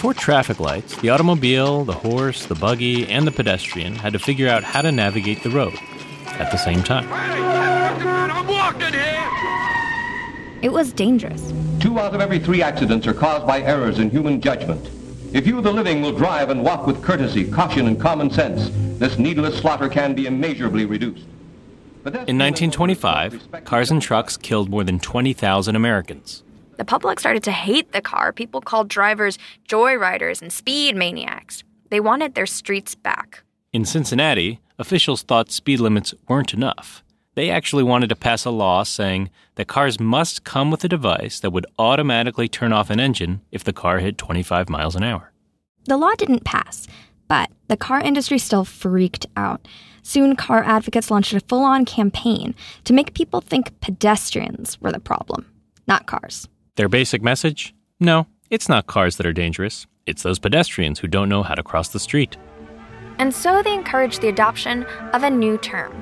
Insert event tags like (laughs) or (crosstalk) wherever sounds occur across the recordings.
Before traffic lights, the automobile, the horse, the buggy, and the pedestrian had to figure out how to navigate the road at the same time. I'm walking here! It was dangerous. Two out of every three accidents are caused by errors in human judgment. If you, the living, will drive and walk with courtesy, caution, and common sense, this needless slaughter can be immeasurably reduced. In 1925, cars and trucks killed more than 20,000 Americans. The public started to hate the car. People called drivers joyriders and speed maniacs. They wanted their streets back. In Cincinnati, officials thought speed limits weren't enough. They actually wanted to pass a law saying that cars must come with a device that would automatically turn off an engine if the car hit 25 miles an hour. The law didn't pass, but the car industry still freaked out. Soon, car advocates launched a full on campaign to make people think pedestrians were the problem, not cars. Their basic message? No, it's not cars that are dangerous. It's those pedestrians who don't know how to cross the street. And so they encouraged the adoption of a new term.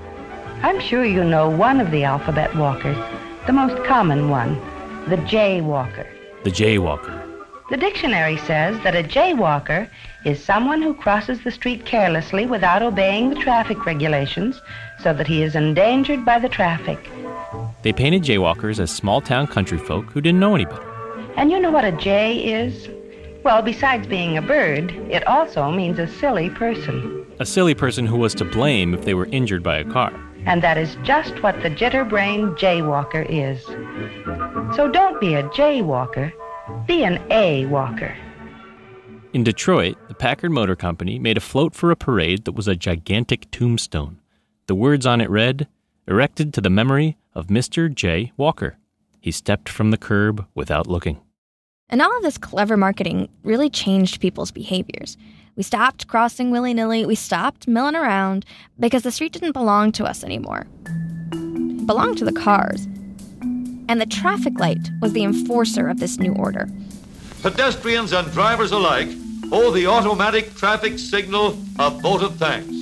I'm sure you know one of the alphabet walkers, the most common one, the jaywalker. The jaywalker. The dictionary says that a jaywalker is someone who crosses the street carelessly without obeying the traffic regulations so that he is endangered by the traffic. They painted jaywalkers as small town country folk who didn't know any better. And you know what a jay is? Well, besides being a bird, it also means a silly person. A silly person who was to blame if they were injured by a car. And that is just what the jitterbrain jaywalker is. So don't be a jaywalker, be an A walker. In Detroit, the Packard Motor Company made a float for a parade that was a gigantic tombstone. The words on it read, Erected to the memory of Mr. J. Walker. He stepped from the curb without looking. And all of this clever marketing really changed people's behaviors. We stopped crossing willy nilly, we stopped milling around because the street didn't belong to us anymore. It belonged to the cars. And the traffic light was the enforcer of this new order. Pedestrians and drivers alike owe the automatic traffic signal a vote of thanks.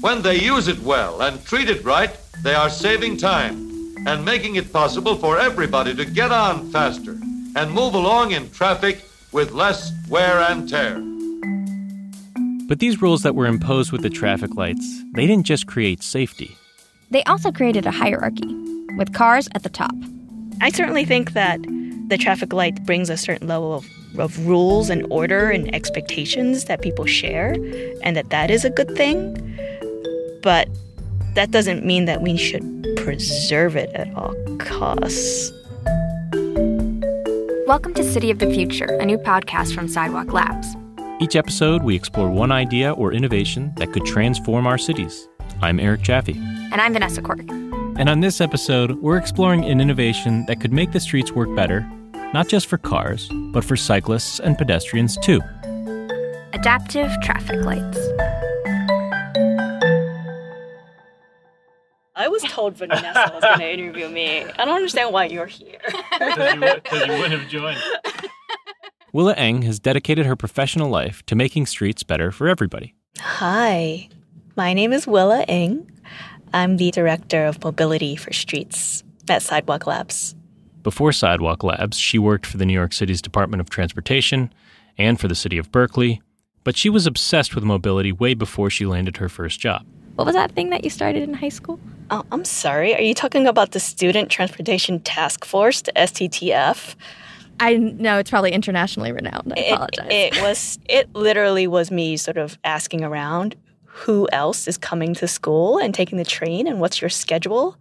When they use it well and treat it right, they are saving time and making it possible for everybody to get on faster and move along in traffic with less wear and tear. But these rules that were imposed with the traffic lights, they didn't just create safety. They also created a hierarchy, with cars at the top. I certainly think that the traffic light brings a certain level of, of rules and order and expectations that people share, and that that is a good thing. But that doesn't mean that we should preserve it at all costs. Welcome to City of the Future, a new podcast from Sidewalk Labs. Each episode, we explore one idea or innovation that could transform our cities. I'm Eric Jaffe. And I'm Vanessa Quirk. And on this episode, we're exploring an innovation that could make the streets work better, not just for cars, but for cyclists and pedestrians too. Adaptive traffic lights. I was told Vanessa was going to interview me. I don't understand why you're here. Because you, you wouldn't have joined. (laughs) Willa Ng has dedicated her professional life to making streets better for everybody. Hi, my name is Willa Ng. I'm the director of mobility for streets at Sidewalk Labs. Before Sidewalk Labs, she worked for the New York City's Department of Transportation and for the city of Berkeley, but she was obsessed with mobility way before she landed her first job. What was that thing that you started in high school? Oh, I'm sorry. Are you talking about the Student Transportation Task Force, the STTF? I know it's probably internationally renowned. I apologize. It, it was. It literally was me sort of asking around who else is coming to school and taking the train, and what's your schedule,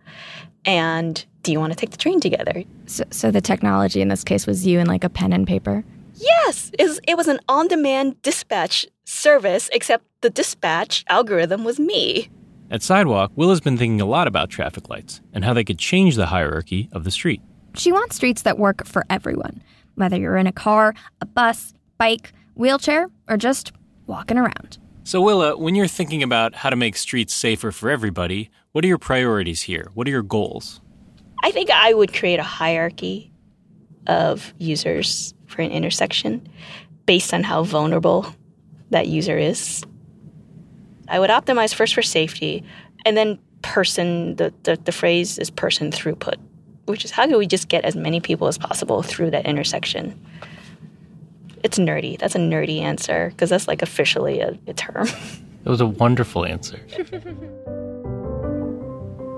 and do you want to take the train together? So, so the technology in this case was you and like a pen and paper. Yes, it was, it was an on-demand dispatch service, except the dispatch algorithm was me. At Sidewalk, Will has been thinking a lot about traffic lights and how they could change the hierarchy of the street. She wants streets that work for everyone, whether you're in a car, a bus, bike, wheelchair, or just walking around. So, Willa, when you're thinking about how to make streets safer for everybody, what are your priorities here? What are your goals? I think I would create a hierarchy of users for an intersection based on how vulnerable that user is. I would optimize first for safety and then person, the, the, the phrase is person throughput, which is how do we just get as many people as possible through that intersection? It's nerdy. That's a nerdy answer because that's like officially a, a term. (laughs) It was a wonderful answer.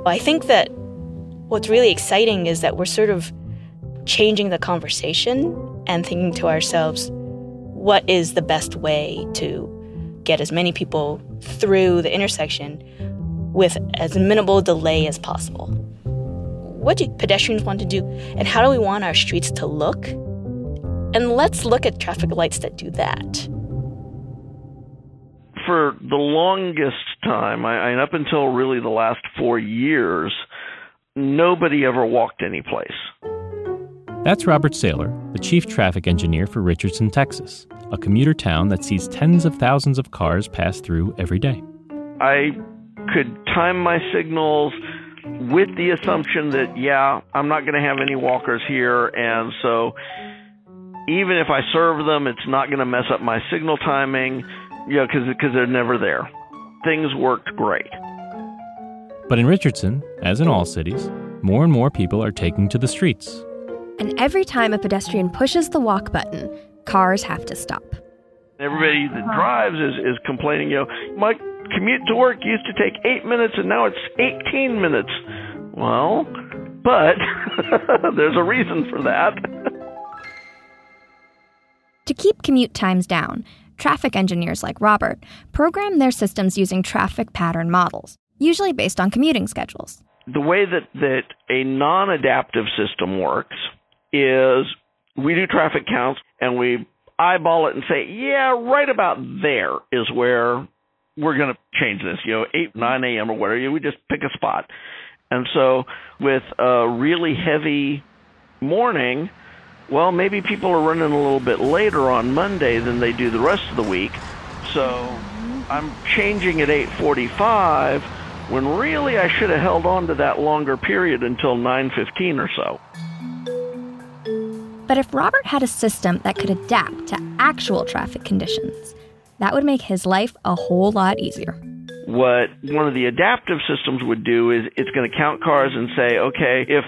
I think that what's really exciting is that we're sort of changing the conversation and thinking to ourselves, what is the best way to get as many people through the intersection with as minimal delay as possible? What do pedestrians want to do? And how do we want our streets to look? And let's look at traffic lights that do that. For the longest time, I, I, up until really the last four years, nobody ever walked any place. That's Robert Saylor, the chief traffic engineer for Richardson, Texas, a commuter town that sees tens of thousands of cars pass through every day. I could time my signals with the assumption that, yeah, I'm not going to have any walkers here, and so even if I serve them, it's not going to mess up my signal timing, you know, because they're never there. Things worked great. But in Richardson, as in all cities, more and more people are taking to the streets. And every time a pedestrian pushes the walk button, cars have to stop. Everybody that drives is, is complaining, you know, my commute to work used to take eight minutes and now it's 18 minutes. Well, but (laughs) there's a reason for that. To keep commute times down, traffic engineers like Robert program their systems using traffic pattern models, usually based on commuting schedules. The way that, that a non adaptive system works is we do traffic counts and we eyeball it and say, yeah, right about there is where we're going to change this, you know, 8, 9 a.m. or whatever. We just pick a spot. And so with a really heavy morning, well, maybe people are running a little bit later on Monday than they do the rest of the week. So I'm changing at 8:45 when really I should have held on to that longer period until 9:15 or so. But if Robert had a system that could adapt to actual traffic conditions, that would make his life a whole lot easier. What one of the adaptive systems would do is it's going to count cars and say, okay, if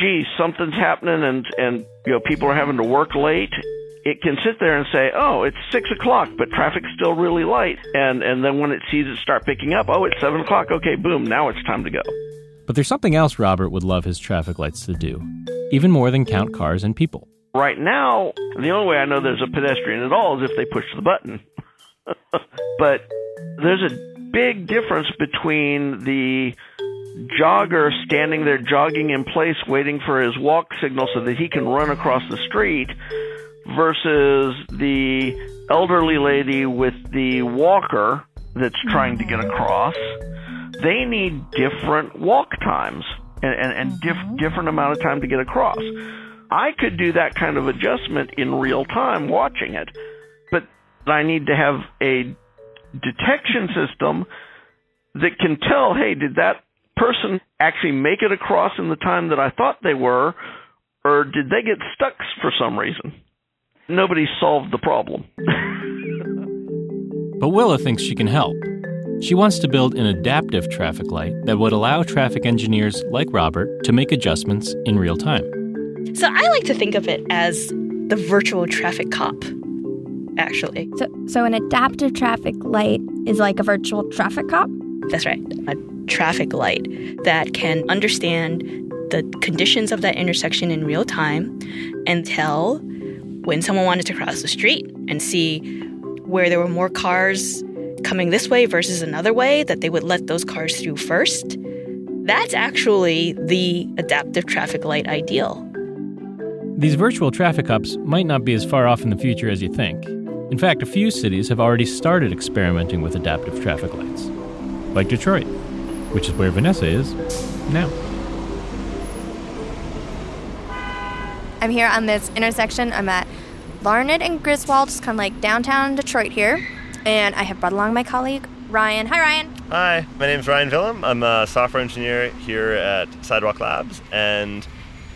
gee, something's happening and and you know people are having to work late, it can sit there and say, "Oh, it's six o'clock, but traffic's still really light." And and then when it sees it start picking up, "Oh, it's seven o'clock. Okay, boom, now it's time to go." But there's something else Robert would love his traffic lights to do, even more than count cars and people. Right now, the only way I know there's a pedestrian at all is if they push the button. (laughs) but there's a big difference between the jogger standing there jogging in place waiting for his walk signal so that he can run across the street versus the elderly lady with the walker that's trying to get across. They need different walk times and, and, and diff- mm-hmm. different amount of time to get across. I could do that kind of adjustment in real time watching it, but I need to have a detection system that can tell, hey, did that person actually make it across in the time that I thought they were, or did they get stuck for some reason? Nobody solved the problem. (laughs) but Willa thinks she can help. She wants to build an adaptive traffic light that would allow traffic engineers like Robert to make adjustments in real time. So I like to think of it as the virtual traffic cop, actually. So, so an adaptive traffic light is like a virtual traffic cop? That's right. A traffic light that can understand the conditions of that intersection in real time and tell when someone wanted to cross the street and see where there were more cars coming this way versus another way, that they would let those cars through first. That's actually the adaptive traffic light ideal. These virtual traffic cops might not be as far off in the future as you think. In fact, a few cities have already started experimenting with adaptive traffic lights, like Detroit which is where Vanessa is now. I'm here on this intersection. I'm at Larned and Griswold, just kind of like downtown Detroit here. And I have brought along my colleague, Ryan. Hi, Ryan. Hi, my name is Ryan Villum. I'm a software engineer here at Sidewalk Labs, and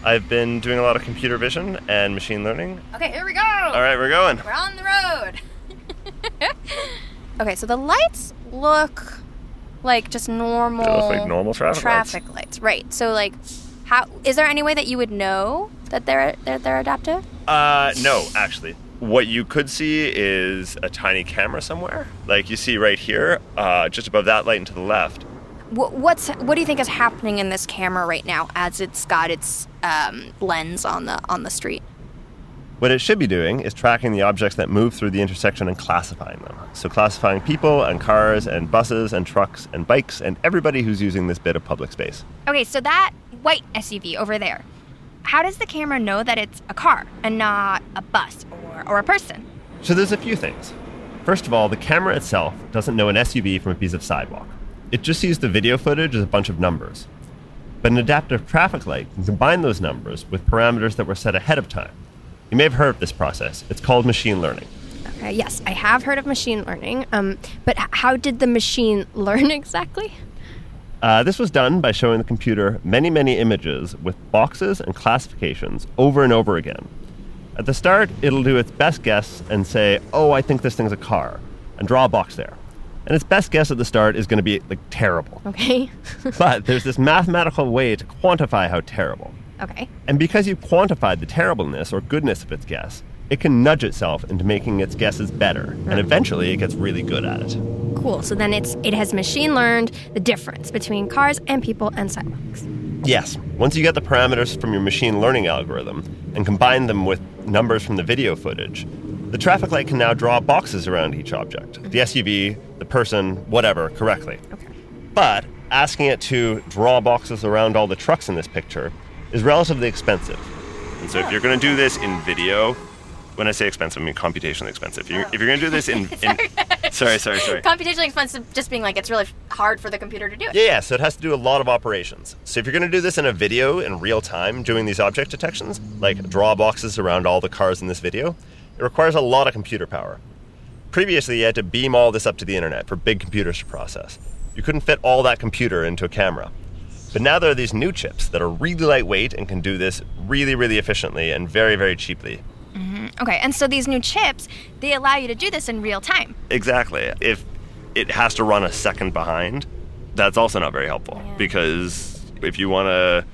I've been doing a lot of computer vision and machine learning. Okay, here we go. All right, we're going. We're on the road. (laughs) okay, so the lights look like just normal they look like normal traffic, traffic lights. lights. Right. So like how is there any way that you would know that they're that they're adaptive? Uh no, actually. What you could see is a tiny camera somewhere, like you see right here, uh, just above that light and to the left. Wh- What's what do you think is happening in this camera right now as it's got its um, lens on the on the street? What it should be doing is tracking the objects that move through the intersection and classifying them. So, classifying people and cars and buses and trucks and bikes and everybody who's using this bit of public space. Okay, so that white SUV over there, how does the camera know that it's a car and not a bus or, or a person? So, there's a few things. First of all, the camera itself doesn't know an SUV from a piece of sidewalk, it just sees the video footage as a bunch of numbers. But an adaptive traffic light can combine those numbers with parameters that were set ahead of time. You may have heard of this process. It's called machine learning. Okay, yes, I have heard of machine learning, um, but how did the machine (laughs) learn exactly? Uh, this was done by showing the computer many, many images with boxes and classifications over and over again. At the start, it'll do its best guess and say, oh, I think this thing's a car, and draw a box there. And its best guess at the start is going to be like terrible. Okay. (laughs) but there's this mathematical way to quantify how terrible. okay. And because you've quantified the terribleness or goodness of its guess, it can nudge itself into making its guesses better, and eventually it gets really good at it. Cool. So then it's it has machine learned the difference between cars and people and sidewalks. Yes, once you get the parameters from your machine learning algorithm and combine them with numbers from the video footage, the traffic light can now draw boxes around each object the SUV, the person, whatever, correctly. Okay. But asking it to draw boxes around all the trucks in this picture is relatively expensive. And so if you're going to do this in video, when I say expensive, I mean computationally expensive. If you're, if you're going to do this in, (laughs) in sorry, sorry, sorry. Computationally expensive, just being like it's really hard for the computer to do it. Yeah, yeah, so it has to do a lot of operations. So if you're going to do this in a video in real time, doing these object detections, like draw boxes around all the cars in this video, it requires a lot of computer power. Previously, you had to beam all this up to the internet for big computers to process. You couldn't fit all that computer into a camera. But now there are these new chips that are really lightweight and can do this really, really efficiently and very, very cheaply. Mm-hmm. Okay, and so these new chips, they allow you to do this in real time. Exactly. If it has to run a second behind, that's also not very helpful because if you want to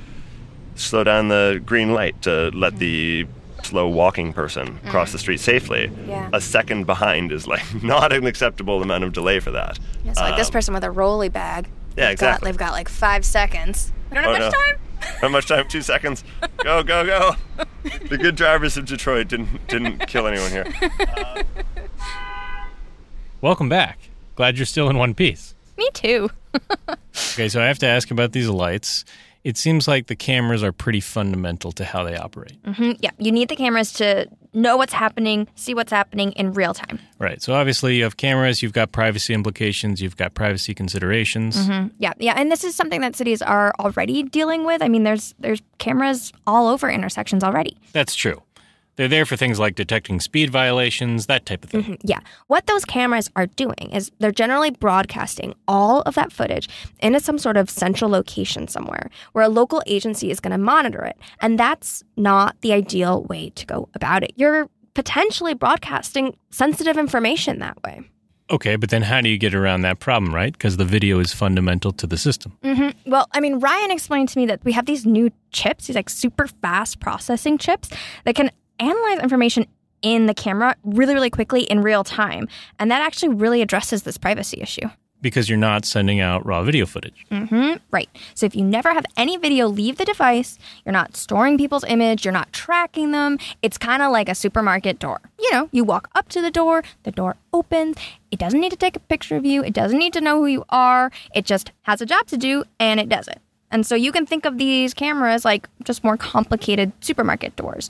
slow down the green light to let mm-hmm. the slow walking person cross the street safely, Yeah. a second behind is like (laughs) not an acceptable amount of delay for that. Yeah, so like this Um, person with a rolly bag. Yeah, they've got- exactly. they've got like five seconds. We don't have Oh, much no. time. How much time? Two seconds. (laughs) Go, go, go. (laughs) The good drivers of Detroit didn't didn't kill anyone here. Welcome back. Glad you're still in one piece. Me too. Okay, so I have to ask about these lights. It seems like the cameras are pretty fundamental to how they operate. Mm-hmm. Yeah, you need the cameras to know what's happening, see what's happening in real time. Right. So obviously you have cameras, you've got privacy implications, you've got privacy considerations. Mm-hmm. Yeah, yeah, and this is something that cities are already dealing with. I mean, there's there's cameras all over intersections already. That's true. They're there for things like detecting speed violations, that type of thing. Yeah. What those cameras are doing is they're generally broadcasting all of that footage into some sort of central location somewhere where a local agency is going to monitor it. And that's not the ideal way to go about it. You're potentially broadcasting sensitive information that way. Okay, but then how do you get around that problem, right? Because the video is fundamental to the system. Mm-hmm. Well, I mean, Ryan explained to me that we have these new chips, these like super fast processing chips that can analyze information in the camera really, really quickly in real time. And that actually really addresses this privacy issue. Because you're not sending out raw video footage. Mm-hmm. Right. So if you never have any video leave the device, you're not storing people's image, you're not tracking them. It's kind of like a supermarket door. You know, you walk up to the door, the door opens. It doesn't need to take a picture of you. It doesn't need to know who you are. It just has a job to do and it does it. And so you can think of these cameras like just more complicated supermarket doors.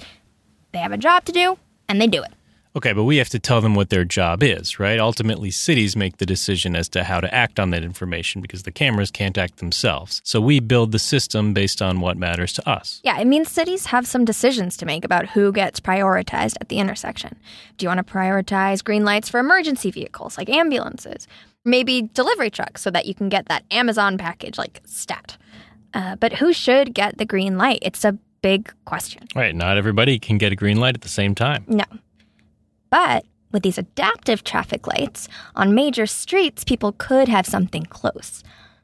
They have a job to do and they do it. Okay, but we have to tell them what their job is, right? Ultimately, cities make the decision as to how to act on that information because the cameras can't act themselves. So we build the system based on what matters to us. Yeah, it means cities have some decisions to make about who gets prioritized at the intersection. Do you want to prioritize green lights for emergency vehicles like ambulances? Maybe delivery trucks so that you can get that Amazon package like stat. Uh, but who should get the green light? It's a big question. Right, not everybody can get a green light at the same time. No. But with these adaptive traffic lights on major streets, people could have something close.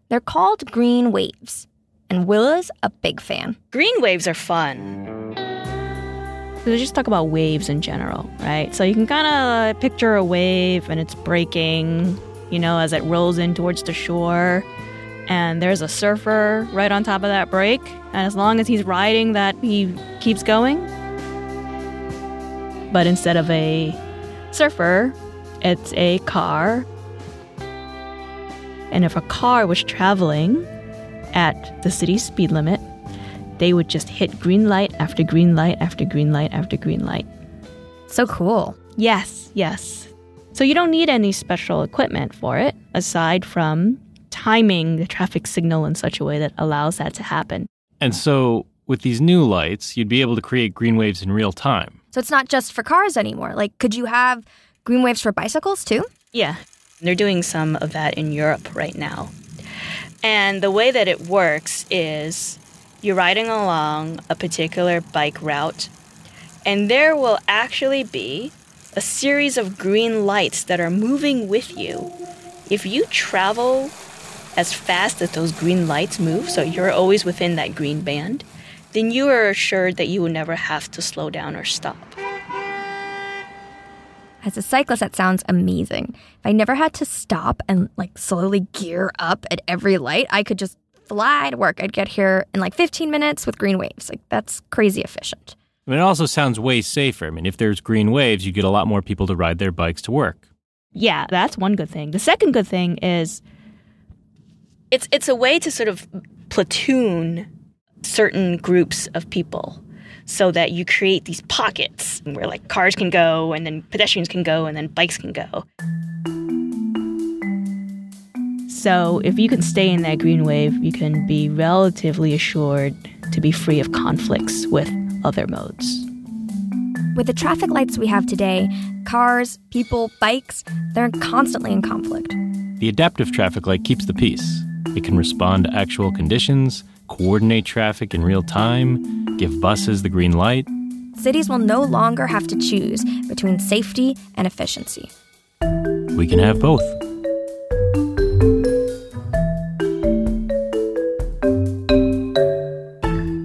They're called green waves, and Willa's a big fan. Green waves are fun. let's just talk about waves in general, right? So you can kind of picture a wave and it's breaking, you know, as it rolls in towards the shore. And there's a surfer right on top of that break. And as long as he's riding that, he keeps going. But instead of a surfer, it's a car. And if a car was traveling at the city speed limit, they would just hit green light after green light after green light after green light. So cool. Yes, yes. So you don't need any special equipment for it aside from timing the traffic signal in such a way that allows that to happen. And so, with these new lights, you'd be able to create green waves in real time. So it's not just for cars anymore. Like, could you have green waves for bicycles too? Yeah, they're doing some of that in Europe right now. And the way that it works is you're riding along a particular bike route, and there will actually be a series of green lights that are moving with you. If you travel as fast as those green lights move, so you're always within that green band, then you are assured that you will never have to slow down or stop. As a cyclist, that sounds amazing. If I never had to stop and like slowly gear up at every light, I could just fly to work. I'd get here in like 15 minutes with green waves. Like that's crazy efficient. I mean, it also sounds way safer. I mean, if there's green waves, you get a lot more people to ride their bikes to work. Yeah, that's one good thing. The second good thing is it's it's a way to sort of platoon certain groups of people so that you create these pockets where like cars can go and then pedestrians can go and then bikes can go. So, if you can stay in that green wave, you can be relatively assured to be free of conflicts with other modes. With the traffic lights we have today, cars, people, bikes, they're constantly in conflict. The adaptive traffic light keeps the peace. It can respond to actual conditions, coordinate traffic in real time, give buses the green light. Cities will no longer have to choose between safety and efficiency. We can have both.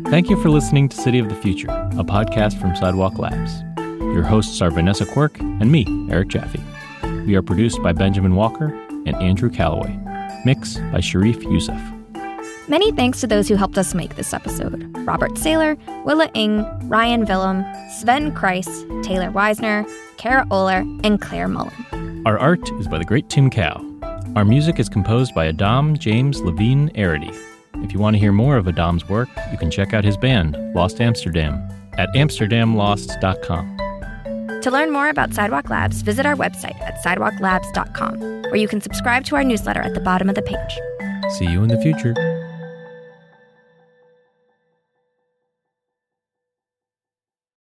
Thank you for listening to City of the Future, a podcast from Sidewalk Labs. Your hosts are Vanessa Quirk and me, Eric Jaffe. We are produced by Benjamin Walker and Andrew Callaway. Mix by Sharif Youssef. Many thanks to those who helped us make this episode Robert Saylor, Willa Ng, Ryan Villum, Sven Kreis, Taylor Weisner, Kara Oler, and Claire Mullen. Our art is by the great Tim Cow. Our music is composed by Adam James Levine Arity. If you want to hear more of Adam's work, you can check out his band, Lost Amsterdam, at amsterdamlost.com. To learn more about Sidewalk Labs, visit our website at sidewalklabs.com, where you can subscribe to our newsletter at the bottom of the page. See you in the future.